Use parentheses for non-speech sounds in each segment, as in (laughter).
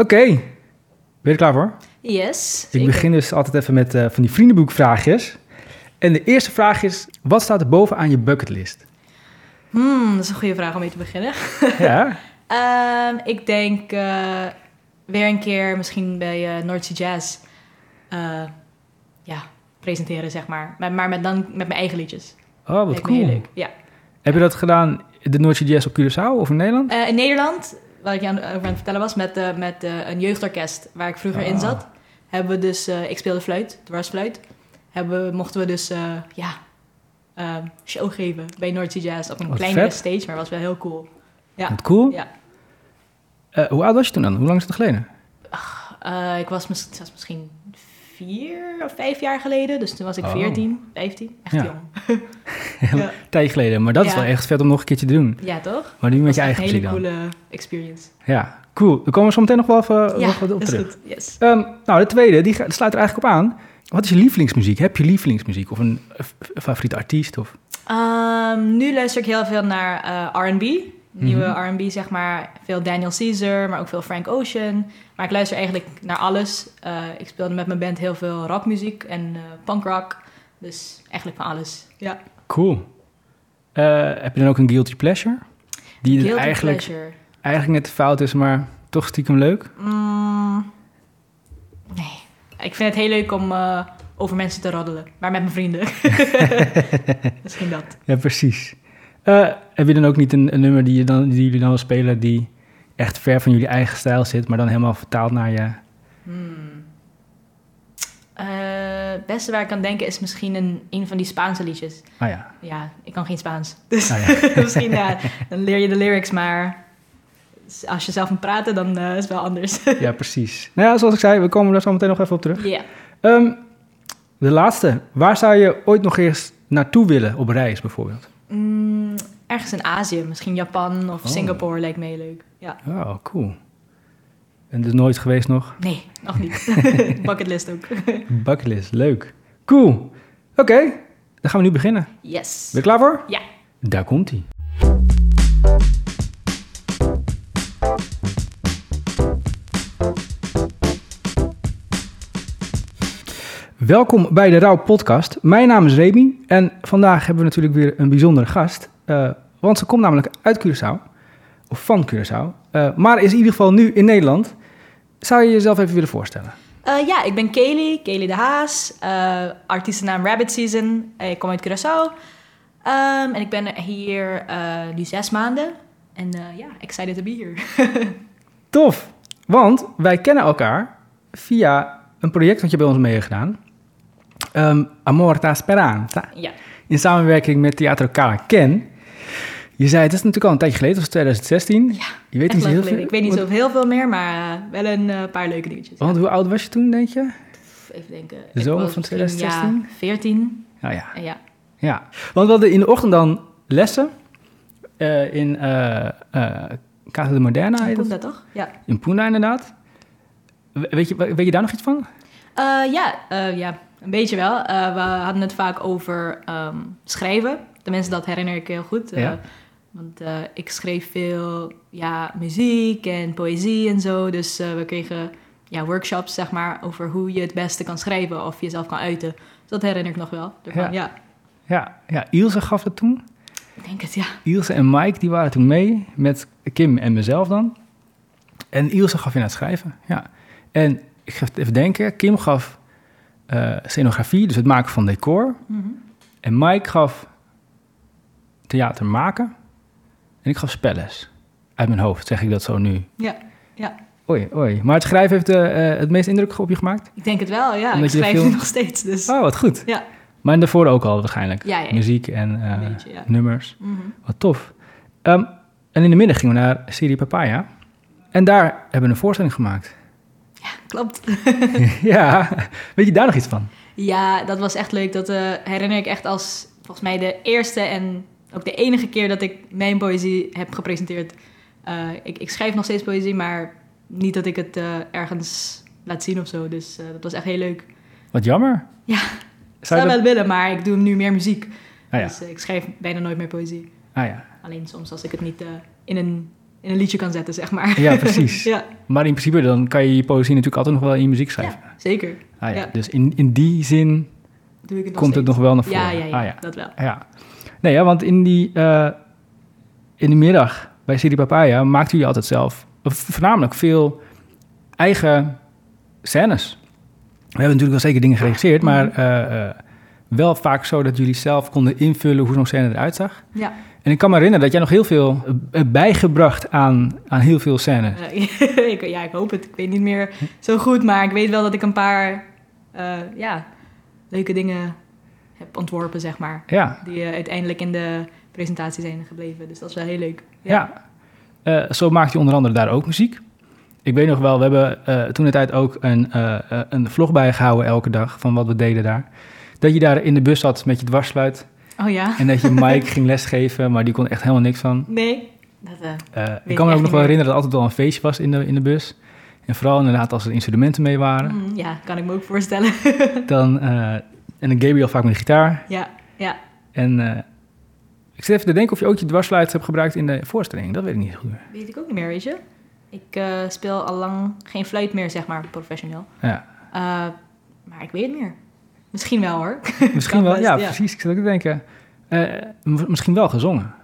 Oké, ben je er klaar voor? Yes. Ik begin dus altijd even met eh, van die vriendenboekvraagjes. En de eerste vraag is, wat staat er bovenaan je bucketlist? Hmm, dat is een goede vraag om mee te beginnen. (laughs) ja, (laughs) Ehm, ik denk eh, weer een keer misschien bij uh, North Sea Jazz eh, ja, presenteren, zeg maar. Maar, maar met, dan met mijn eigen liedjes. oh wat Lijkt cool. Ja. Heb je dat gedaan, de Noordse Jazz op Curaçao of in Nederland? Eh, in Nederland, wat ik je aan, over aan het vertellen was, met, eh, met eh, een jeugdorkest waar ik vroeger in Ah. zat, hebben we dus, eh, ik speelde fluit, dwarsfluit, hebben, we- mochten we dus, ja, eh, show geven bij North Sea Jazz op een Wat kleinere vet. stage, maar was wel heel cool. Ja. Wat cool. Ja. Hoe oud was je toen dan? Hoe lang is het geleden? Eh, ik was, was misschien vier of vijf jaar geleden, dus toen was ik Oh. 14, 15, echt Ja. jong. (laughs) Een ja. tijdje geleden, maar dat is Ja. wel echt vet om nog een keertje te doen. ja, toch? Maar nu met je eigen echt een muziek hele dan. coole experience. Ja, cool. Dan komen we zo meteen nog wel even ja, nog wat op is terug. goed. Yes. Ehm, nou, de tweede, die sluit er eigenlijk op aan. Wat is je lievelingsmuziek? Heb je lievelingsmuziek of een eh, favoriete artiest? Of... Ehm, nu luister ik heel veel naar eh, R&B. Nieuwe Mhm. R&B, zeg maar. Veel Daniel Caesar, maar ook veel Frank Ocean. Maar ik luister eigenlijk naar alles. Eh, ik speelde met mijn band heel veel rockmuziek en eh punkrock. Dus eigenlijk van alles. Ja. Cool. Eh, heb je dan ook een guilty pleasure? Die Guilty eigenlijk, pleasure. eigenlijk net fout is, maar toch stiekem leuk? Mm, nee. Ik vind het heel leuk om eh, over mensen te roddelen. Maar met mijn vrienden. (laughs) Misschien dat. Ja, precies. Eh, heb je dan ook niet een, een nummer die, je dan, die jullie dan wel spelen... die echt ver van jullie eigen stijl zit... maar dan helemaal vertaald naar je... Hmm. Eh, het beste waar ik aan denken is misschien een, een van die Spaanse liedjes. Ah ja, Ja, ik kan geen Spaans. Dus Ah, ja. (laughs) (laughs) misschien ja, dan leer je de lyrics, maar als je zelf moet praten, dan eh, is het wel anders. ja, precies. Nou ja, zoals ik zei, we komen daar zo meteen nog even op terug. Ja. Ehm, de laatste. Waar zou je ooit nog eens naartoe willen op reis bijvoorbeeld? Mm, ergens in Azië, misschien Japan of Oh. Singapore lijkt me heel leuk. Ja. Oh, cool. En dus nooit geweest nog? Nee, nog niet. (laughs) Bucketlist ook. Bucketlist, leuk. Cool. Oké, dan gaan we nu beginnen. Yes. Ben je klaar voor? Ja. Daar komt hij. Welkom bij de Rauw Podcast. Mijn naam is Remy en vandaag hebben we natuurlijk weer een bijzondere gast. eh, want ze komt namelijk uit Curaçao, of van Curaçao, eh, maar is in ieder geval nu in Nederland. Zou je jezelf even willen voorstellen? Eh, ja, ik ben Kaylee, Kaylee de Haas, artiestennaam Rabbit Season. Ik kom uit Curaçao. Ehm, en ik ben hier nu zes maanden. En ja, excited to be here. (laughs) Tof, want wij kennen elkaar via een project dat je bij ons mee hebt gedaan. Ehm Amorta Speranza. ja, In samenwerking met Theatro Cala Ken. Je zei, het is natuurlijk al een tijdje geleden, dat was 2016. ja Je weet niet heel geleden. veel. Ik weet niet zo heel veel meer, maar eh, wel een eh, paar leuke dingetjes. Want hoe oud was je toen, denk je? Even denken. De zomer van misschien, 2016? Ja, 14. Nou ja, ja, ja. Want we hadden in de ochtend dan lessen eh, in Casa de Moderna, het? dat toch? Ja. In Puna inderdaad. We- Weet je, weet je daar nog iets van? Ja, ja, een beetje wel. Eh, we hadden het vaak over ehm, schrijven. Tenminste, dat herinner ik heel goed. Eh. Want eh, ik schreef veel ja, muziek en poëzie en zo. Dus we kregen ja, workshops, zeg maar, over hoe je het beste kan schrijven of jezelf kan uiten. Dus dat herinner ik nog wel. Daarvan, Ja. ja. Ja, ja Ilse gaf het toen. ik denk het, ja. Ilse en Mike die waren toen mee met Kim en mezelf dan. En Ilse gaf in het schrijven, ja. En ik ga even denken, Kim gaf eh, scenografie, dus het maken van decor. Mhm. En Mike gaf theater maken. En ik gaf spelles. Uit mijn hoofd zeg ik dat zo nu. Ja, ja. Oei, oei. Maar het schrijven heeft eh, eh, het meest indruk op je gemaakt? Ik denk het wel, ja. Omdat ik schrijf nu nog steeds, dus Oh, wat goed. ja. Maar daarvoor ook al waarschijnlijk. Ja, ja. Muziek en Een beetje, ja. nummers. Mhm. Wat tof. Ehm, en in de middag gingen we naar Serie Papaya. En daar hebben we een voorstelling gemaakt. Klopt. (laughs) ja, weet je daar nog iets van? Ja, dat was echt leuk. Dat eh, herinner ik echt als volgens mij de eerste en ook de enige keer dat ik mijn poëzie heb gepresenteerd. Eh, ik, ik schrijf nog steeds poëzie, maar niet dat ik het eh, ergens laat zien of zo. Dus dat was echt heel leuk. Wat jammer. Ja, Zou Ik zou je dat- wel willen, maar ik doe nu meer muziek. Ah ja. Dus ik schrijf bijna nooit meer poëzie. Ah ja. Alleen soms als ik het niet in een in een liedje kan zetten, zeg maar. Ja, precies. (laughs) ja, Maar in principe dan kan je je poëzie natuurlijk altijd nog wel in je muziek schrijven. ja, zeker. Ah, ja. Dus in, in die zin Doe ik het nog komt het nog wel naar voren. Ja, ja, ja, Ah, ja. dat wel. Ja. Nee, ja, want in, die, eh, in de middag bij Siri Papaya maakten jullie altijd zelf of voornamelijk veel eigen scènes. We hebben natuurlijk wel zeker dingen geregisseerd, maar Mhm. Eh, eh, wel vaak zo dat jullie zelf konden invullen hoe zo'n scène eruit zag. Ja. En ik kan me herinneren dat jij nog heel veel eh, hebt bijgebracht aan, aan heel veel scènes. Eh, (laughs) ik, ja, ik hoop het. Ik weet niet meer zo goed, maar ik weet wel dat ik een paar eh, ja, leuke dingen heb ontworpen, zeg maar. Ja, Die eh, uiteindelijk in de presentatie zijn gebleven. Dus dat is wel heel leuk. ja. Eh, zo maakte je onder andere daar ook muziek. Ik weet nog wel, we hebben eh, toen de tijd ook een, eh, eh, een vlog bijgehouden elke dag van wat we deden daar. Dat je daar in de bus zat met je dwarsluit Oh ja? en dat je (laughs) Mike ging lesgeven, maar die kon echt helemaal niks van. Nee? Dat, eh, Eh, ik kan me ook nog wel herinneren dat altijd wel een feestje was in de, in de bus. En vooral inderdaad als er instrumenten mee waren. mm, ja, kan ik me ook voorstellen. (laughs) Dan, eh, en dan Gabriel vaak met de gitaar. ja, ja. En ik zit even te denken of je ook je dwarsluit hebt gebruikt in de voorstelling. Dat weet ik niet goed. meer. Weet ik ook niet meer, weet je. Ik speel al lang geen fluit meer, zeg maar, professioneel. Ja, maar ik weet het meer. Misschien wel, hoor. (laughs) misschien wel. best, Ja, ja. precies. Ik zit ook te denken. eh, misschien wel gezongen.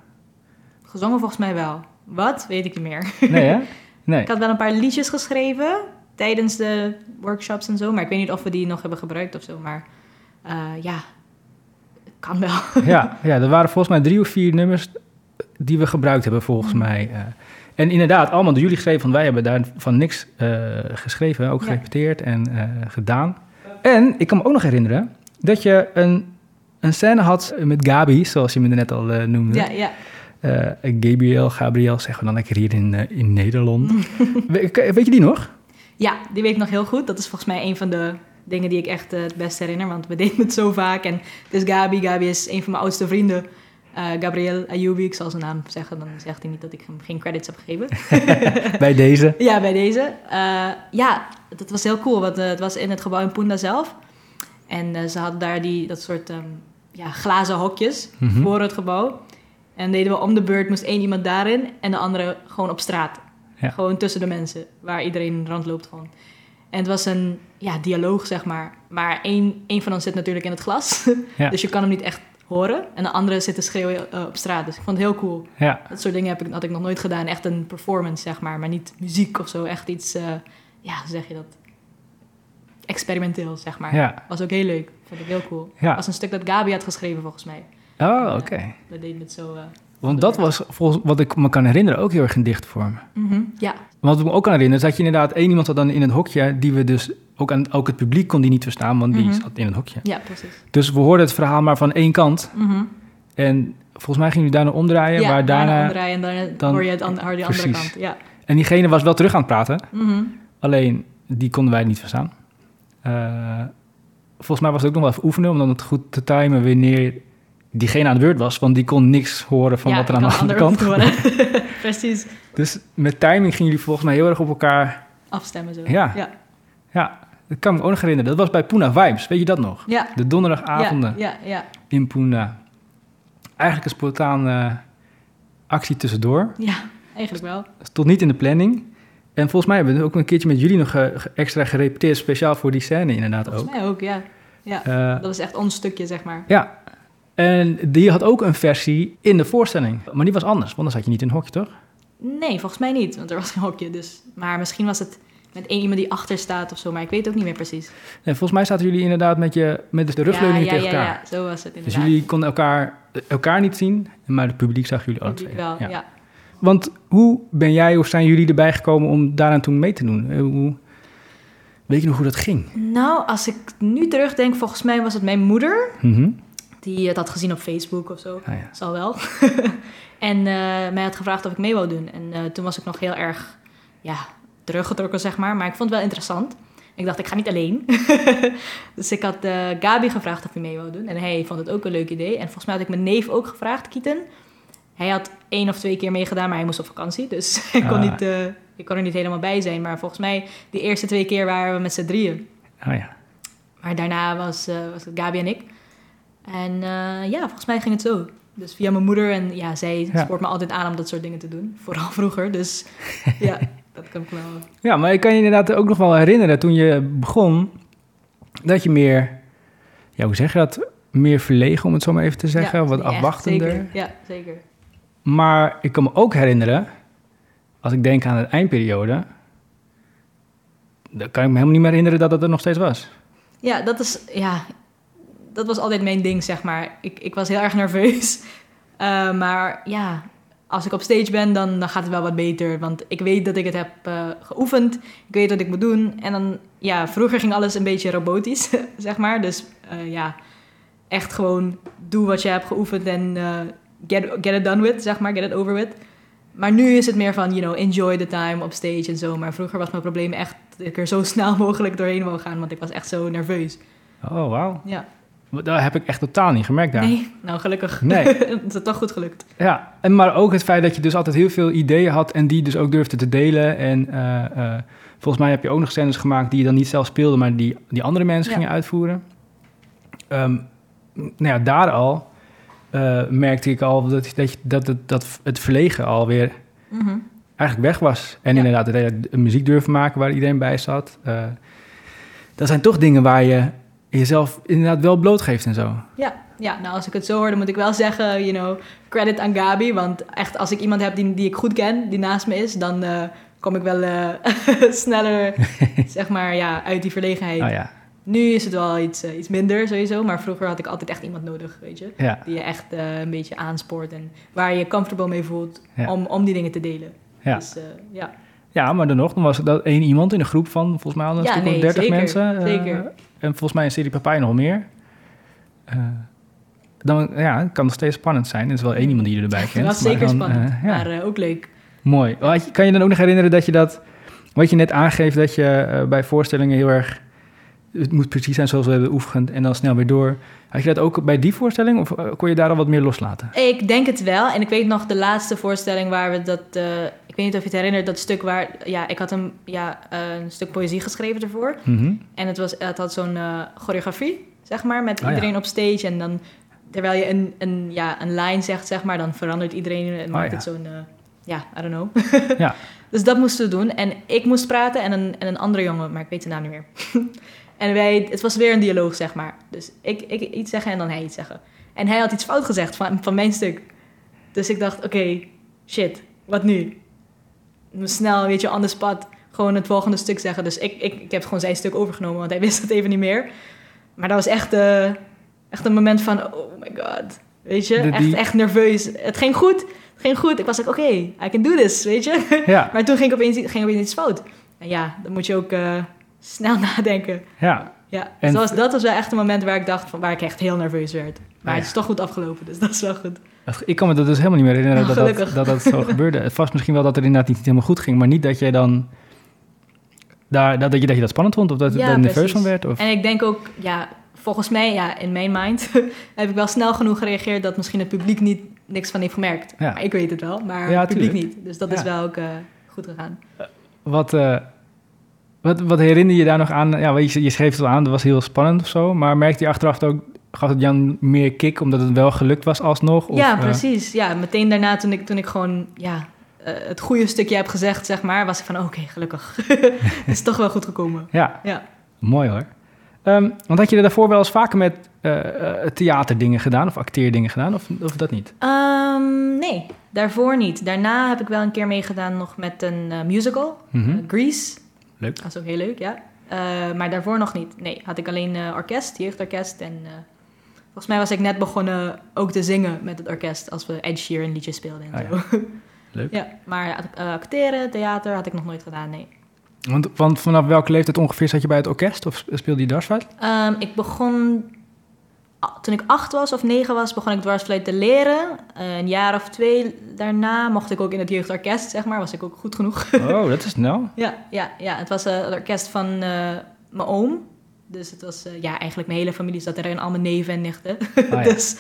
Gezongen volgens mij wel. Wat? Weet ik niet meer. Nee, hè? (laughs) Nee. Ik had wel een paar liedjes geschreven tijdens de workshops en zo. Maar ik weet niet of we die nog hebben gebruikt of zo. Maar eh, ja, kan wel. (laughs) Ja, ja, er waren volgens mij drie of vier nummers die we gebruikt hebben, volgens Mm. mij. eh. en inderdaad, allemaal door jullie geschreven, want wij hebben daarvan niks eh, geschreven, ook Ja. gerepeteerd en gedaan. En ik kan me ook nog herinneren dat je een, een scène had met Gabi, zoals je me net al eh, noemde. Ja, ja. Eh, Gabriel, Gabriel, zeggen we dan lekker hier in, eh, in Nederland. (laughs) We- weet je die nog? ja, die weet ik nog heel goed. Dat is volgens mij een van de dingen die ik echt het best herinner. Want we deden het zo vaak. En het is Gabi. Gabi is een van mijn oudste vrienden. Eh, Gabriel Ayoubi, ik zal zijn naam zeggen. Dan zegt hij niet dat ik hem geen credits heb gegeven. (laughs) Bij deze. (laughs) Ja, bij deze. Eh, ja, dat was heel cool. Want eh, het was in het gebouw in Punda zelf. En ze hadden daar die, dat soort ehm, ja, glazen hokjes Mhm. voor het gebouw. En deden we om de beurt, moest één iemand daarin en de andere gewoon op straat. Ja. Gewoon tussen de mensen, waar iedereen rondloopt gewoon. En het was een ja, dialoog, zeg maar. Maar één, één van ons zit natuurlijk in het glas. Ja. (laughs) dus je kan hem niet echt horen. En de andere zit te schreeuwen eh, op straat. Dus ik vond het heel cool. Ja, Dat soort dingen heb ik, had ik nog nooit gedaan. Echt een performance, zeg maar. Maar niet muziek of zo. Echt iets, eh, ja, hoe zeg je dat? Experimenteel, zeg maar. ja. Was ook heel leuk. Vond ik heel cool. Ja. Was een stuk dat Gabi had geschreven, volgens mij. Oh, oké. We deden het zo... eh, Want dat was volgens wat ik me kan herinneren ook heel erg een dichtvorm. mhm, Ja, Wat ik me ook kan herinneren, is dat je inderdaad één iemand had dan in het hokje, die we dus ook aan ook het publiek kon die niet verstaan, want die Mhm. zat in het hokje. ja, precies. Dus we hoorden het verhaal maar van één kant. Mhm. En volgens mij gingen jullie daarna omdraaien, ja, waar daarna. omdraaien en dan, dan- hoor je het an- hoor de andere kant. Ja. En diegene was wel terug aan het praten, Mhm. alleen die konden wij niet verstaan. Eh, volgens mij was het ook nog wel even oefenen om dan het goed te timen wanneer diegene aan het beurt was, want die kon niks horen van ja, wat er aan de andere kant gebeurde. (laughs) precies. Dus met timing gingen jullie volgens mij heel erg op elkaar. Afstemmen zo. Ja. Ja. Ja, dat kan ik me ook nog herinneren. Dat was bij Puna Vibes, weet je dat nog? Ja. De donderdagavonden. Ja, ja, ja. in Puna. Eigenlijk een spontane eh, actie tussendoor. ja, eigenlijk wel. Stond niet in de planning. En volgens mij hebben we ook een keertje met jullie nog eh, extra gerepeteerd, speciaal voor die scène inderdaad ook. Volgens mij ook, ja. Ja, Eh, dat was echt ons stukje, zeg maar. ja, en die had ook een versie in de voorstelling. Maar die was anders, want dan zat je niet in het hokje, toch? Nee, volgens mij niet, want er was geen hokje. Dus. Maar misschien was het met één iemand die achter staat of zo, maar ik weet het ook niet meer precies. Nee, volgens mij zaten jullie inderdaad met, je, met de rugleuningen ja, ja, tegen ja, elkaar. Ja, zo was het Dus inderdaad. jullie konden elkaar, elkaar niet zien, maar het publiek zag jullie twee. wel, ja. Want hoe ben jij of zijn jullie erbij gekomen om daaraan toen mee te doen? Eh, Hoe, weet je nog hoe dat ging? Nou, als ik nu terugdenk, volgens mij was het mijn moeder. Mhm. Die het had gezien op Facebook of zo. Ah, ja. Zal wel. (laughs) en eh, mij had gevraagd of ik mee wou doen. En eh, toen was ik nog heel erg ja, teruggetrokken, zeg maar. Maar ik vond het wel interessant. Ik dacht, ik ga niet alleen. (laughs) dus ik had eh, Gabi gevraagd of hij mee wou doen. En hij vond het ook een leuk idee. En volgens mij had ik mijn neef ook gevraagd, Kieten. Hij had één of twee keer meegedaan, maar hij moest op vakantie. Dus (laughs) ik kon, Ah. niet, eh, ik kon er niet helemaal bij zijn. Maar volgens mij, die eerste twee keer waren we met z'n drieën. Oh ja. Maar daarna was, eh, was het Gabi en ik. En ja, volgens mij ging het zo. Dus via mijn moeder. En ja, zij Ja. spoort me altijd aan om dat soort dingen te doen. Vooral (laughs) vroeger. Dus ja, dat kan ik wel. Ja, maar ik kan je inderdaad ook nog wel herinneren toen je begon, dat je meer, ja, hoe zeg je dat? Meer verlegen, om het zo maar even te zeggen, Ja, wat afwachtender. zeker. Ja, zeker. Maar ik kan me ook herinneren, als ik denk aan de eindperiode, dan kan ik me helemaal niet meer herinneren dat het er nog steeds was. Ja, dat is, ja, dat was altijd mijn ding, zeg maar. Ik, ik was heel erg nerveus. (laughs) Eh, maar ja, als ik op stage ben, dan, dan gaat het wel wat beter. Want ik weet dat ik het heb eh, geoefend. Ik weet wat ik moet doen. En dan, ja, vroeger ging alles een beetje robotisch, (laughs) zeg maar. Dus eh, ja, echt gewoon doe wat je hebt geoefend en eh, get, get it done with, zeg maar. Get it over with. Maar nu is het meer van, you know, enjoy the time op stage en zo. Maar vroeger was mijn probleem echt dat ik er zo (laughs) snel mogelijk doorheen wou gaan. Want ik was echt zo nerveus. Oh, wauw. Ja. Dat heb ik echt totaal niet gemerkt daar. Nee, nou gelukkig. Nee. (laughs) het is toch goed gelukt. Ja, en maar ook het feit dat je dus altijd heel veel ideeën had en die dus ook durfde te delen. En eh, eh, volgens mij heb je ook nog scènes gemaakt die je dan niet zelf speelde, maar die, die andere mensen Ja. gingen uitvoeren. Ehm, nou ja, daar al eh, merkte ik al dat, dat, dat, het, dat het verlegen alweer Mhm. eigenlijk weg was. En Ja. inderdaad, dat je muziek durven maken waar iedereen bij zat. Dat zijn toch dingen waar je jezelf inderdaad wel blootgeeft en zo. Ja, ja, nou als ik het zo hoor, dan moet ik wel zeggen, you know, credit aan Gabi. Want echt, als ik iemand heb die, die ik goed ken, die naast me is, dan eh, kom ik wel eh, (laughs) sneller, (laughs) zeg maar, ja, uit die verlegenheid. Oh ja, Nu is het wel iets, eh, iets minder sowieso, maar vroeger had ik altijd echt iemand nodig, weet je. ja, Die je echt een beetje aanspoort en waar je je comfortable mee voelt Ja. om, om die dingen te delen. ja. Dus ja. Ja, maar dan nog, dan was dat één iemand in een groep van volgens mij al een Ja, stuk nee, 30 zeker, mensen. zeker. En volgens mij in serie Papaya nog meer. Eh, dan ja, het kan nog steeds spannend zijn. Er is wel één iemand die je erbij kent. was maar zeker dan, spannend, eh, ja, maar eh, ook leuk. mooi. Kan je dan ook nog herinneren dat je dat, wat je net aangeeft, dat je bij voorstellingen heel erg, het moet precies zijn zoals we hebben oefend en dan snel weer door. Had je dat ook bij die voorstelling of eh, kon je daar al wat meer loslaten? Ik denk het wel. En ik weet nog de laatste voorstelling waar we dat... eh, ik weet niet of je het herinnert, dat stuk waar... Ja, ik had een, ja, eh, een stuk poëzie geschreven ervoor. Mhm. En het, was, het had zo'n choreografie, zeg maar, met Ah, ja. iedereen op stage. En dan, terwijl je een, een, ja, een lijn zegt, zeg maar, dan verandert iedereen en maakt ja. het zo'n... ja, I don't know. Ja. (laughs) Dus dat moesten we doen. En ik moest praten en een, en een andere jongen, maar ik weet de naam niet meer. (laughs) en wij, het was weer een dialoog, zeg maar. Dus ik, ik iets zeggen en dan hij iets zeggen. En hij had iets fout gezegd van, van mijn stuk. Dus ik dacht, oké, shit, wat nu? Snel, weet je, the spot, gewoon het volgende stuk zeggen. Dus ik, ik, ik heb gewoon zijn stuk overgenomen, want hij wist het even niet meer. Maar dat was echt, eh, echt een moment van, oh my god. Weet je, echt, echt nerveus. Het ging goed, het ging goed. Ik was like, oké, I can do this, weet je. Ja, (laughs) Maar toen ging opeens, ging opeens iets fout. En ja, dan moet je ook eh, snel (laughs) nadenken. ja. Ja, En- en... dat, was, wel echt een moment waar ik dacht, van, waar ik echt heel nerveus werd. Maar Ah, het is toch goed afgelopen, dus (laughs) dat is wel goed. Ik kan me dat dus helemaal niet meer herinneren Oh, dat, dat, dat dat zo (laughs) gebeurde. Het was misschien wel dat er inderdaad niet helemaal goed ging, maar niet dat jij dan daar, dat, dat, je, dat je dat spannend vond of dat je Ja, daar nerveus van werd. Of, En ik denk ook, ja, volgens mij, ja, in mijn mind, heb ik wel snel genoeg gereageerd dat misschien het publiek niet niks van heeft gemerkt. Ja. Maar ik weet het wel, maar Ja, het publiek tuurlijk. niet. Dus dat is wel ook eh, goed gegaan. wat, eh, wat, wat herinner je daar nog aan? Ja, je, je schreef het al aan, dat was heel spannend of zo. Maar merkte je achteraf ook, gaf het Jan meer kick omdat het wel gelukt was alsnog? Of, ja, eh, precies. Ja, meteen daarna toen ik, toen ik gewoon ja, eh, het goede stukje heb gezegd, zeg maar, was ik van oké, gelukkig. (laughs) het is toch wel goed gekomen. ja, Ja. mooi hoor. Ehm, want had je er daarvoor wel eens vaker met eh, theaterdingen gedaan of acteerdingen gedaan of, of dat niet? Ehm, nee, daarvoor niet. Daarna heb ik wel een keer meegedaan nog met een musical, Mhm. Grease. Leuk. Dat is ook heel leuk, ja. Eh, maar daarvoor nog niet. Nee, had ik alleen eh, orkest, jeugdorkest. En eh, volgens mij was ik net begonnen ook te zingen met het orkest als we Ed Sheeran liedjes speelden en Ah, zo. (laughs) Leuk. ja, maar acteren, theater had ik nog nooit gedaan, nee. Want, want vanaf welke leeftijd ongeveer zat je bij het orkest of speelde je dwarsfluit? Ehm, ik begon, toen ik acht was of negen was, begon ik dwarsfluit te leren. Eh, een jaar of twee daarna mocht ik ook in het jeugdorkest, zeg maar. Was ik ook goed genoeg. (laughs) Oh, dat is snel. ja, ja, ja, het was eh, het orkest van eh, mijn oom. Dus het was, ja, eigenlijk mijn hele familie zat erin, al mijn neven en nichten. Ah, (laughs) ja. dus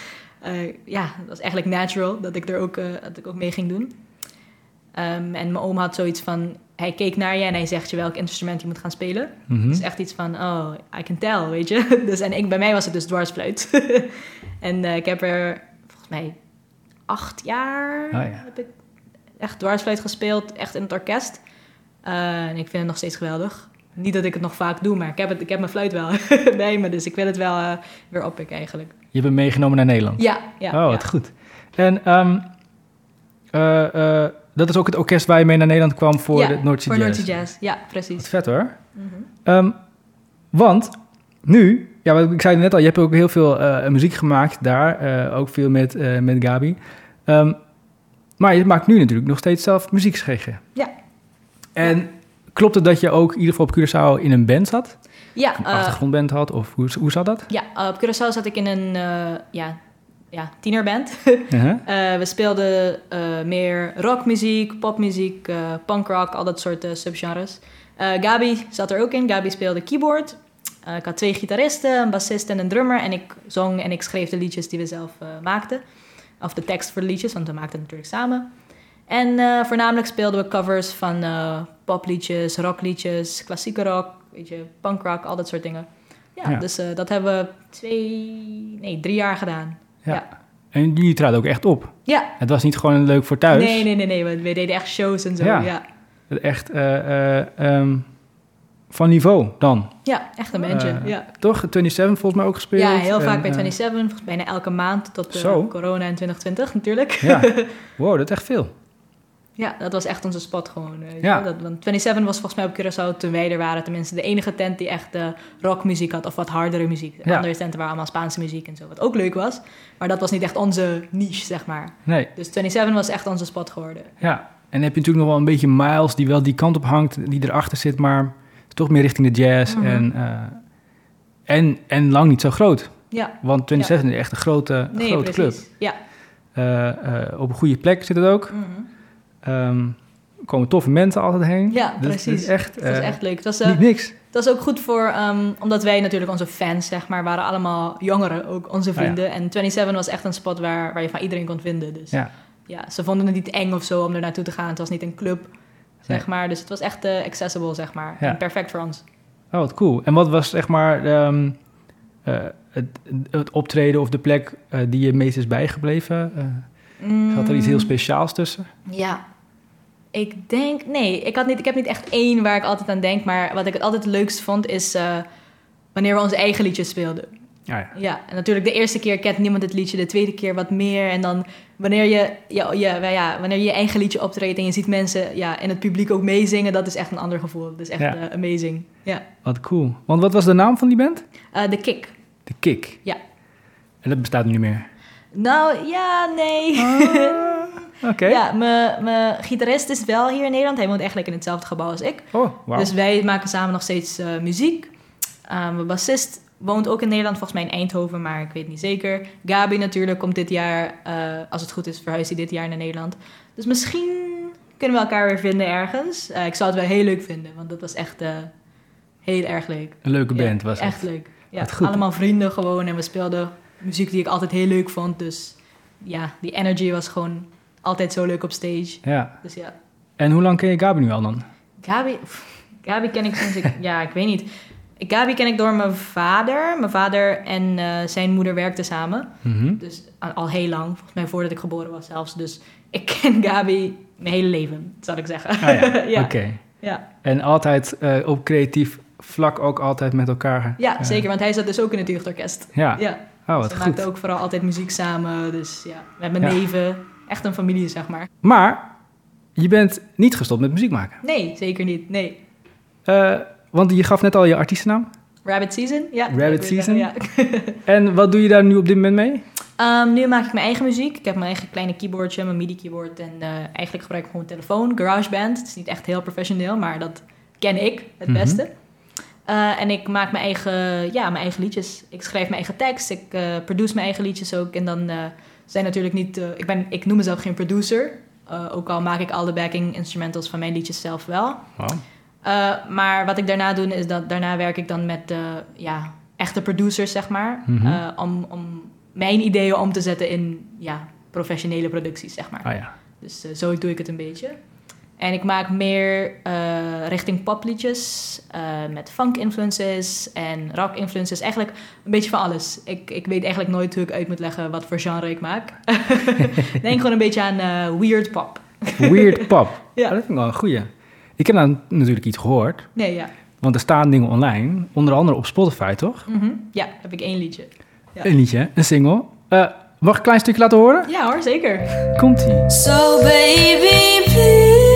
ja, het was eigenlijk natural dat ik er ook, dat ik ook mee ging doen. Ehm, en mijn oom had zoiets van, hij keek naar je en hij zegt je welk instrument je moet gaan spelen. Mhm. Het is echt iets van, oh, I can tell, weet je. (laughs) Dus, en ik, bij mij was het dus dwarsfluit. (laughs) en eh, ik heb er volgens mij acht jaar Oh ja. heb ik echt dwarsfluit gespeeld, echt in het orkest. Eh, en ik vind het nog steeds geweldig. Niet dat ik het nog vaak doe, maar ik heb, het, ik heb mijn fluit wel (laughs) bij me, dus ik wil het wel eh, weer oppikken eigenlijk. Je hebt hem meegenomen naar Nederland. Ja, ja. oh, wat goed. En eh, dat is ook het orkest waar je mee naar Nederland kwam voor Ja, de North Sea Voor Jazz. Jazz, ja, Wat precies. vet hoor. Mhm. Ehm, want nu, ja, wat ik zei net al, je hebt ook heel veel eh, muziek gemaakt daar. eh, ook veel met, eh, met Gabi. Ehm, maar je maakt nu natuurlijk nog steeds zelf muziek, schreef je. Ja. En klopt het dat je ook in ieder geval op Curaçao in een band zat? Ja, Een achtergrondband had? Of hoe, hoe zat dat? ja op Curaçao zat ik in een ja, ja, tienerband. (laughs) Uh-huh. Eh, we speelden eh, meer rockmuziek, popmuziek, eh punkrock, al dat soort subgenres. Gabi zat er ook in. Gabi speelde keyboard. Ik had twee gitaristen, een bassist en een drummer. En ik zong en ik schreef de liedjes die we zelf maakten. Of de tekst voor de liedjes, want we maakten het natuurlijk samen. En voornamelijk speelden we covers van popliedjes, rockliedjes, klassieke rock, weet je, punkrock, al dat soort dingen. Ja, Ja. dus dat hebben we twee, nee, drie jaar gedaan. Ja. Ja. En jullie traden ook echt op. Ja, Het was niet gewoon leuk voor thuis. Nee, nee, nee, nee. We, deden echt shows en zo. Ja. Ja, ja. Echt eh, eh, ehm, van niveau dan. echt een bandje. Eh, ja. Toch? 27 volgens mij ook gespeeld. ja, heel vaak En, bij eh, 27, bijna elke maand tot corona in 2020 natuurlijk. Ja, (laughs) wow, dat is echt veel. Ja, dat was echt onze spot gewoon. Ja. Dat, want 27 was volgens mij op Curaçao toen wij er waren tenminste de enige tent die echt eh, rockmuziek had of wat hardere muziek. De Ja. andere tenten waren allemaal Spaanse muziek en zo, wat ook leuk was. Maar dat was niet echt onze niche, zeg maar. Nee, Dus 27 was echt onze spot geworden. ja. En dan heb je natuurlijk nog wel een beetje Miles die wel die kant op hangt, die erachter zit, maar toch meer richting de jazz. Mhm. en, eh, en, en lang niet zo groot. Ja, Want 27 is echt een grote, nee, grote club. Ja. Eh, op een goede plek zit het ook. Mhm. Er komen toffe mensen altijd heen. Ja, Dus precies. Het is echt, Het was eh, echt leuk. Het was, eh, niet niks. Dat is ook goed voor, ehm, omdat wij natuurlijk onze fans, zeg maar, waren allemaal jongeren, ook onze ja. vrienden. En 27 was echt een spot waar, waar je van iedereen kon vinden. Dus ja. Ja. ze vonden het niet eng of zo om er naartoe te gaan. Het was niet een club, zeg Nee. maar. Dus het was echt eh, accessible, zeg maar. Ja. En perfect voor ons. Oh, wat cool. En wat was zeg maar ehm, eh, het, het optreden of de plek die je meest is bijgebleven? Zat er iets heel Mm, speciaals tussen? Ja. Ik denk, nee, ik, had niet, ik heb niet echt één waar ik altijd aan denk. Maar wat ik het altijd het leukst vond is eh, wanneer we onze eigen liedjes speelden. Ja, ja. Ja, en natuurlijk de eerste keer kent niemand het liedje, de tweede keer wat meer. En dan wanneer je ja, ja, wanneer je je eigen liedje optreedt en je ziet mensen ja, in het publiek ook meezingen, dat is echt een ander gevoel. Dat is echt Ja. eh, amazing. Ja. Wat cool. Want wat was de naam van die band? Eh, de kick. De Kick. Ja. En dat bestaat nu niet meer. Nou, ja, nee. Ah, (laughs) Oké. Ja, mijn gitarist is wel hier in Nederland. Hij woont eigenlijk in hetzelfde gebouw als ik. Oh, wauw. Dus wij maken samen nog steeds eh, muziek. Eh, mijn bassist woont ook in Nederland, volgens mij in Eindhoven, maar ik weet niet zeker. Gabi natuurlijk komt dit jaar, eh, als het goed is, verhuist hij dit jaar naar Nederland. Dus misschien kunnen we elkaar weer vinden ergens. Eh, ik zou het wel heel leuk vinden, want dat was echt heel erg leuk. Een leuke Ja, band was het. Echt leuk. Ja, allemaal vrienden gewoon en we speelden muziek die ik altijd heel leuk vond. Dus ja, die energy was gewoon altijd zo leuk op stage. Ja. Dus ja, En hoe lang ken je Gabi nu al dan? Gabi, Gabi ken ik sinds ik, (laughs) ja, ik weet niet. Gabi ken ik door mijn vader. Mijn vader en eh, zijn moeder werkten samen. Mhm. Dus al, al heel lang, volgens mij voordat ik geboren was zelfs. Dus ik ken Gabi mijn hele leven, zal ik zeggen. Ah ja, (laughs) ja. oké. ja. En altijd eh, op creatief vlak ook altijd met elkaar. Ja, eh, zeker, want hij zat dus ook in het jeugdorkest. Ja. Ja, Oh, dus wat we goed. maakten ook vooral altijd muziek samen. Dus ja, met mijn Ja. neven. Echt een familie, zeg maar. Maar je bent niet gestopt met muziek maken. Nee, zeker niet. Nee. Eh, want je gaf net al je artiestennaam. Rabbit Season? Ja. Rabbit Season? Ja. (laughs) En wat doe je daar nu op dit moment mee? Ehm, nu maak ik mijn eigen muziek. Ik heb mijn eigen kleine keyboardje, mijn MIDI-keyboard. En eh, eigenlijk gebruik ik gewoon een telefoon. GarageBand. Het is niet echt heel professioneel, maar dat ken ik het Mhm. beste. Eh, en ik maak mijn eigen, ja, mijn eigen liedjes. Ik schrijf mijn eigen tekst. Ik eh produce mijn eigen liedjes ook. En dan zijn natuurlijk niet... eh, ik, ben, ik noem mezelf geen producer. Eh, ook al maak ik al de backing instrumentals van mijn liedjes zelf wel. Eh, maar wat ik daarna doe, is dat daarna werk ik dan met de ja, echte producers, zeg maar. Mhm. Om, om mijn ideeën om te zetten in ja, professionele producties, zeg maar. Ah ja. Dus zo doe ik het een beetje. En ik maak meer eh, richting popliedjes eh, met funk influences en rock influences. Eigenlijk een beetje van alles. Ik, ik weet eigenlijk nooit hoe ik uit moet leggen wat voor genre ik maak. (laughs) Denk gewoon een beetje aan eh, weird pop. Weird (laughs) pop. Ja. Ja. dat vind ik wel een goeie. Ik heb nou natuurlijk iets gehoord. Nee, ja. Want er staan dingen online. Onder andere op Spotify, toch? Mhm. Ja, heb ik één liedje. Ja. Een liedje, een single. Eh, mag ik een klein stukje laten horen? Ja hoor, zeker. Komt-ie. So baby, please.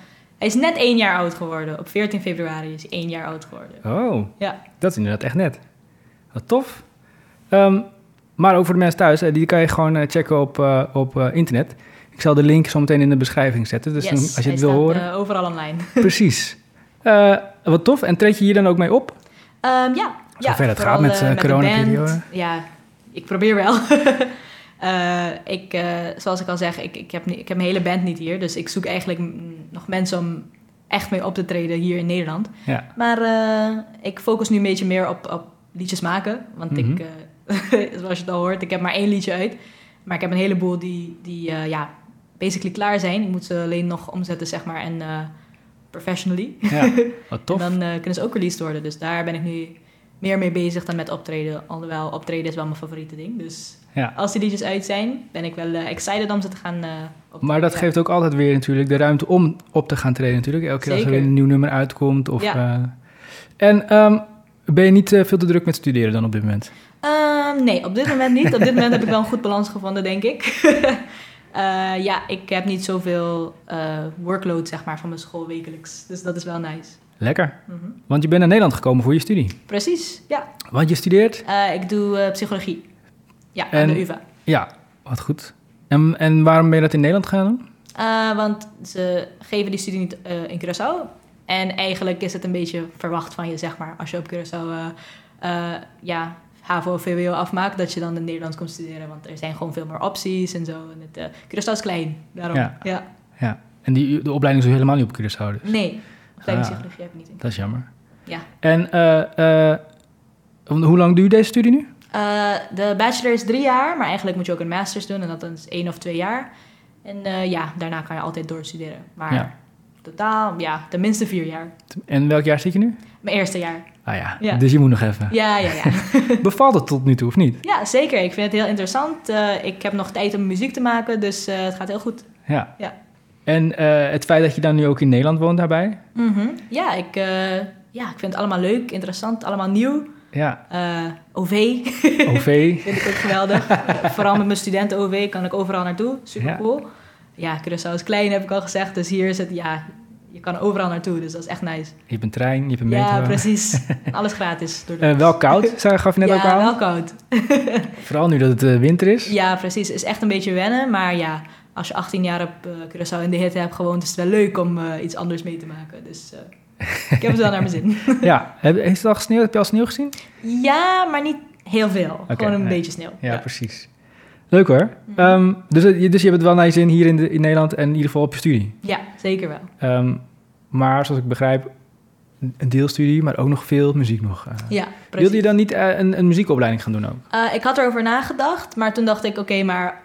hij is net één jaar oud geworden. Op 14 februari is hij één jaar oud geworden. oh, Ja, dat is inderdaad echt net. Wat tof. Ehm, maar ook voor de mensen thuis, eh, die kan je gewoon eh, checken op, eh, op internet. Ik zal de link zo meteen in de beschrijving zetten. Dus yes, dan- als je het wil horen. overal online. (laughs) Precies. Wat tof. En treed je hier dan ook mee op? Ehm, ja, ja, Zover het vooral, gaat met, eh, de coronaperiode. Ja, ik probeer wel. (laughs) Eh, ik, eh, zoals ik al zeg, ik, ik, heb ik heb mijn hele band niet hier. Dus ik zoek eigenlijk nog mensen om echt mee op te treden hier in Nederland. Ja. Maar eh, ik focus nu een beetje meer op, op liedjes maken. Want Mhm. ik, eh, (laughs) zoals je het al hoort, ik heb maar één liedje uit. Maar ik heb een heleboel die, die ja, basically klaar zijn. Ik moet ze alleen nog omzetten, zeg maar, en professionally. ja. Wat (laughs) tof. En dan kunnen ze ook released worden. Dus daar ben ik nu meer mee bezig dan met optreden. Alhoewel, optreden is wel mijn favoriete ding. Dus Ja. als die liedjes uit zijn, ben ik wel eh, excited om ze te gaan optreden. Maar dat geeft ook altijd weer natuurlijk de ruimte om op te gaan treden natuurlijk. Elke keer als er weer een nieuw nummer uitkomt. Of, Ja. eh, en ehm, ben je niet veel te druk met studeren dan op dit moment? Ehm, nee, op dit moment niet. Op dit moment heb ik wel een goed balans gevonden, denk ik. (laughs) Ja, ik heb niet zoveel workload, zeg maar, van mijn school wekelijks. Dus dat is wel nice. Lekker. Mhm. Want je bent naar Nederland gekomen voor je studie. Precies, ja. Want je studeert? Eh, ik doe eh, psychologie. Ja, aan En- de UvA. Ja, wat goed. En, en waarom ben je dat in Nederland gaan doen? Eh, want ze geven die studie niet in Curaçao. En eigenlijk is het een beetje verwacht van je, zeg maar, als je op Curaçao ja, HAVO of VWO afmaakt, dat je dan in Nederlands komt studeren. Want er zijn gewoon veel meer opties en zo. En het, Curaçao is klein, daarom. Ja. Ja. Ja. En die, de opleiding is dus helemaal niet op Curaçao dus. Nee, opleiding Ah. psychologie heb ik niet in. Dat is jammer. Ja. En eh, eh, hoe lang duurt deze studie nu? Eh, de bachelor is drie jaar, maar eigenlijk moet je ook een masters doen. En dat is één of twee jaar. En ja, daarna kan je altijd doorstuderen. Maar Ja. totaal, ja, tenminste vier jaar. En welk jaar zit je nu? Mijn eerste jaar. Ah ja, Ja. dus je moet nog even. Ja, ja, ja. (laughs) Bevalt het tot nu toe of niet? Ja, zeker. Ik vind het heel interessant. Ik heb nog tijd om muziek te maken, dus het gaat heel goed. Ja. Ja. En eh, het feit dat je dan nu ook in Nederland woont daarbij? Mhm. Ja, ik, eh, ja, ik vind het allemaal leuk, interessant, allemaal nieuw. Ja, Eh, OV (laughs) OV. (laughs) vind ik ook geweldig. (laughs) Vooral met mijn studenten-OV kan ik overal naartoe. Super Ja. cool. Ja, Curaçao is klein, heb ik al gezegd. Dus hier is het, ja, je kan overal naartoe. Dus dat is echt nice. Je hebt een trein, je hebt een metro. Ja, precies. Alles gratis. Door de wel koud, gaf je net ja, ook aan. wel koud. Vooral nu dat het winter is. Ja, precies. is echt een beetje wennen. Maar ja, als je 18 jaar op eh, Curaçao in de hitte hebt gewoond, is het wel leuk om eh, iets anders mee te maken. Dus eh, ik heb het wel naar mijn zin. (laughs) Ja, heb, heeft het al gesneeuwd? Heb je al sneeuw gezien? ja, maar niet heel veel. Gewoon een nee. beetje sneeuw. Ja, precies. Leuk hoor. Mhm. Ehm, dus, dus je hebt het wel naar je zin hier in, de, in Nederland en in ieder geval op je studie. Ja, zeker wel. Ehm, maar zoals ik begrijp, een deelstudie, maar ook nog veel muziek nog. Ja, Wilde precies. je dan niet een, een muziekopleiding gaan doen ook? Eh, ik had erover nagedacht, maar toen dacht ik, oké, maar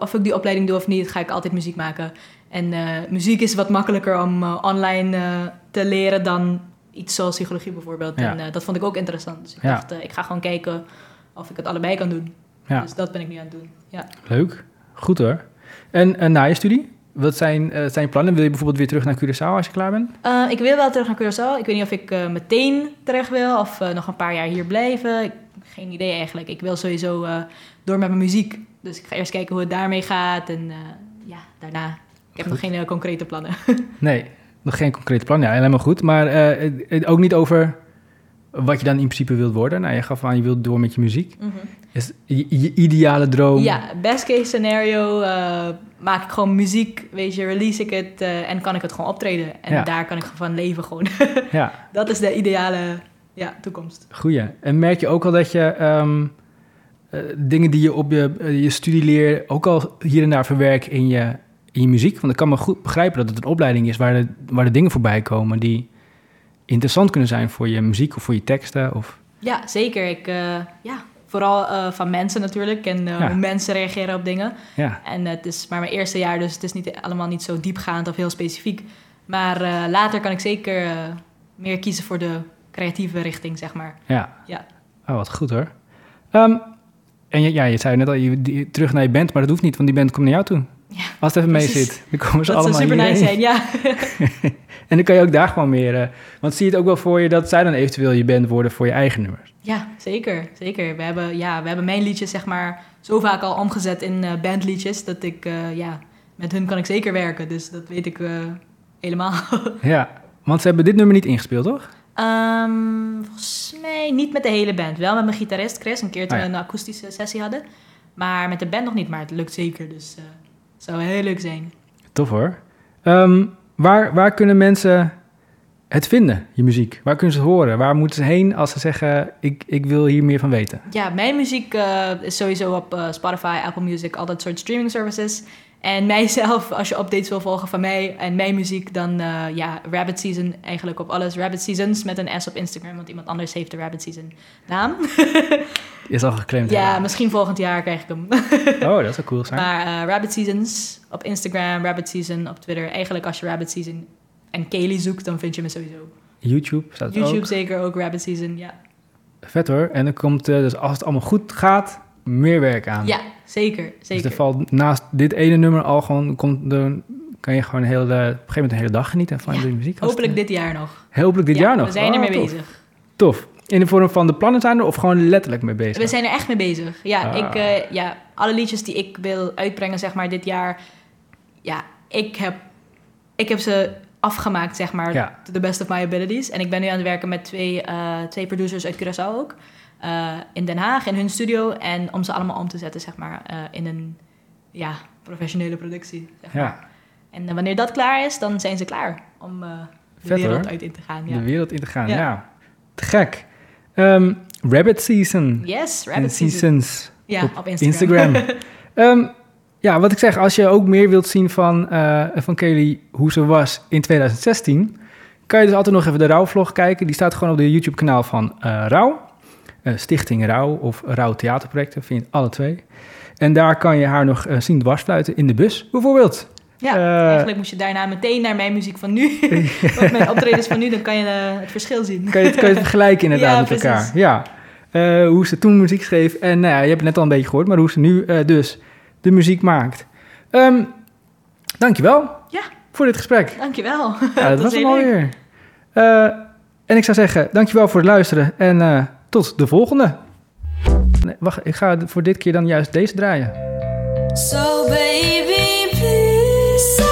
of ik die opleiding doe of niet, ga ik altijd muziek maken. En eh, muziek is wat makkelijker om eh, online eh, te leren dan iets zoals psychologie bijvoorbeeld. Ja. En eh, dat vond ik ook interessant. Dus ik Ja. dacht, eh, ik ga gewoon kijken of ik het allebei kan doen. Ja. Dus dat ben ik nu aan het doen. Ja. Leuk. Goed hoor. En eh, na je studie, wat zijn, eh, zijn je plannen? Wil je bijvoorbeeld weer terug naar Curaçao als je klaar bent? Eh, ik wil wel terug naar Curaçao. Ik weet niet of ik eh, meteen terug wil of eh, nog een paar jaar hier blijven. Ik, geen idee eigenlijk. Ik wil sowieso eh, door met mijn muziek. Dus ik ga eerst kijken hoe het daarmee gaat. En eh, ja, daarna. Ik heb nog geen eh, concrete plannen. (laughs) Nee, nog geen concrete plan. Ja, helemaal goed. Maar ook niet over wat je dan in principe wilt worden. Nou, je gaf aan, je wilt door met je muziek. Is je, je ideale droom... Ja, best case scenario. maak ik gewoon muziek, weet je, release ik het en kan ik het gewoon optreden. En Ja. daar kan ik van leven gewoon. (laughs) Ja, dat is de ideale, ja, toekomst. Goeie. En merk je ook al dat je ehm, eh, dingen die je op je, eh, je studie leert... ook al hier en daar verwerkt in je, in je muziek? Want ik kan me goed begrijpen dat het een opleiding is... waar de, waar de dingen voorbij komen die interessant kunnen zijn... voor je muziek of voor je teksten. Of... Ja, zeker. Ik, eh, ja, vooral van mensen natuurlijk en Ja. hoe mensen reageren op dingen. Ja, En het is maar mijn eerste jaar, dus het is niet, allemaal niet zo diepgaand of heel specifiek. Maar later kan ik zeker meer kiezen voor de creatieve richting, zeg maar. ja. Ja. Oh, wat goed hoor. Ehm, en je, ja, je zei net al, je, die- terug naar je band, maar dat hoeft niet, want die band komt naar jou toe. Ja, Als het even mee zit, dan komen ze dat zou allemaal super nice zijn, ja. (laughs) En dan kan je ook daar gewoon meer... eh, want zie je het ook wel voor je dat zij dan eventueel je band worden voor je eigen nummers? ja, zeker. zeker. We, hebben, ja, we hebben mijn liedjes zeg maar zo vaak al omgezet in eh, bandliedjes... dat ik, eh, ja, met hun kan ik zeker werken. Dus dat weet ik helemaal. (laughs) Ja, want ze hebben dit nummer niet ingespeeld, toch? Ehm, volgens mij niet met de hele band. Wel met mijn gitarist Chris, een keer toen Oh ja. we een akoestische sessie hadden. Maar met de band nog niet, maar het lukt zeker. Dus eh het zou heel leuk zijn. Tof hoor. Ehm, waar, waar kunnen mensen het vinden, je muziek? Waar kunnen ze het horen? Waar moeten ze heen als ze zeggen, ik, ik wil hier meer van weten? Ja, mijn muziek eh, is sowieso op eh, Spotify, Apple Music, al dat soort streaming services. En mijzelf, als je updates wil volgen van mij en mijn muziek, dan eh, ja, Rabbit Season eigenlijk op alles. Rabbit Seasons met een S op Instagram, want iemand anders heeft de Rabbit Season naam. (laughs) Is al geclaimd. ja, misschien volgend jaar krijg ik hem. (laughs) Oh, dat zou cool zijn. Maar eh, Rabbit Seasons op Instagram, Rabbit Season op Twitter. Eigenlijk als je Rabbit Season en Kaylee zoekt, dan vind je me sowieso. YouTube staat YouTube ook. zeker ook, Rabbit Season, ja. Vet hoor. En dan komt, eh, dus als het allemaal goed gaat, meer werk aan. Ja, zeker, Dus zeker. er valt naast dit ene nummer al gewoon, komt er, kan je gewoon een hele, op een gegeven moment een hele dag genieten van Ja, de muziek. Hopelijk dit jaar nog. Hopelijk dit Ja, jaar nog. We zijn Oh, ermee tof. bezig. Tof. In de vorm van de plannen zijn er of gewoon letterlijk mee bezig? We zijn er echt mee bezig. Ja, Ah. ik, eh, ja, alle liedjes die ik wil uitbrengen, zeg maar, dit jaar. Ja, ik heb, ik heb ze afgemaakt, zeg maar, Ja. to the best of my abilities. En ik ben nu aan het werken met twee, eh, twee producers uit Curaçao ook. Eh, in Den Haag, in hun studio. En om ze allemaal om te zetten, zeg maar, eh, in een ja, professionele productie. Zeg maar. Ja, En eh, wanneer dat klaar is, dan zijn ze klaar om de Vet, wereld hoor. uit in te gaan. Ja. de wereld in te gaan. Ja. Ja. Te gek. Ehm, Rabbit Season. Yes, Rabbit Season. Seasons. Ja, op op, Instagram. (laughs) Ehm, ja, wat ik zeg, als je ook meer wilt zien van, van Kelly, hoe ze was in 2016, kan je dus altijd nog even de Rauw-vlog kijken. Die staat gewoon op de YouTube-kanaal van eh Rauw. Eh, Stichting Rauw of Rauw Theaterprojecten, vind je alle twee. En daar kan je haar nog eh, zien dwarsfluiten in de bus, bijvoorbeeld. Ja, Eh, eigenlijk moest je daarna meteen naar mijn muziek van nu. (laughs) of mijn optredens van nu, dan kan je het verschil zien. Kan je, kan je het vergelijken (laughs) inderdaad Ja, met precies. elkaar. Ja. Hoe ze toen muziek schreef. En nou ja, je hebt het net al een beetje gehoord, maar hoe ze nu dus de muziek maakt. Ehm dankjewel Ja. voor dit gesprek. Dankjewel. Ja, dat (laughs) was hem alweer. En ik zou zeggen, dankjewel voor het luisteren en tot de volgende. Nee, wacht, ik ga voor dit keer dan juist deze draaien. So baby, please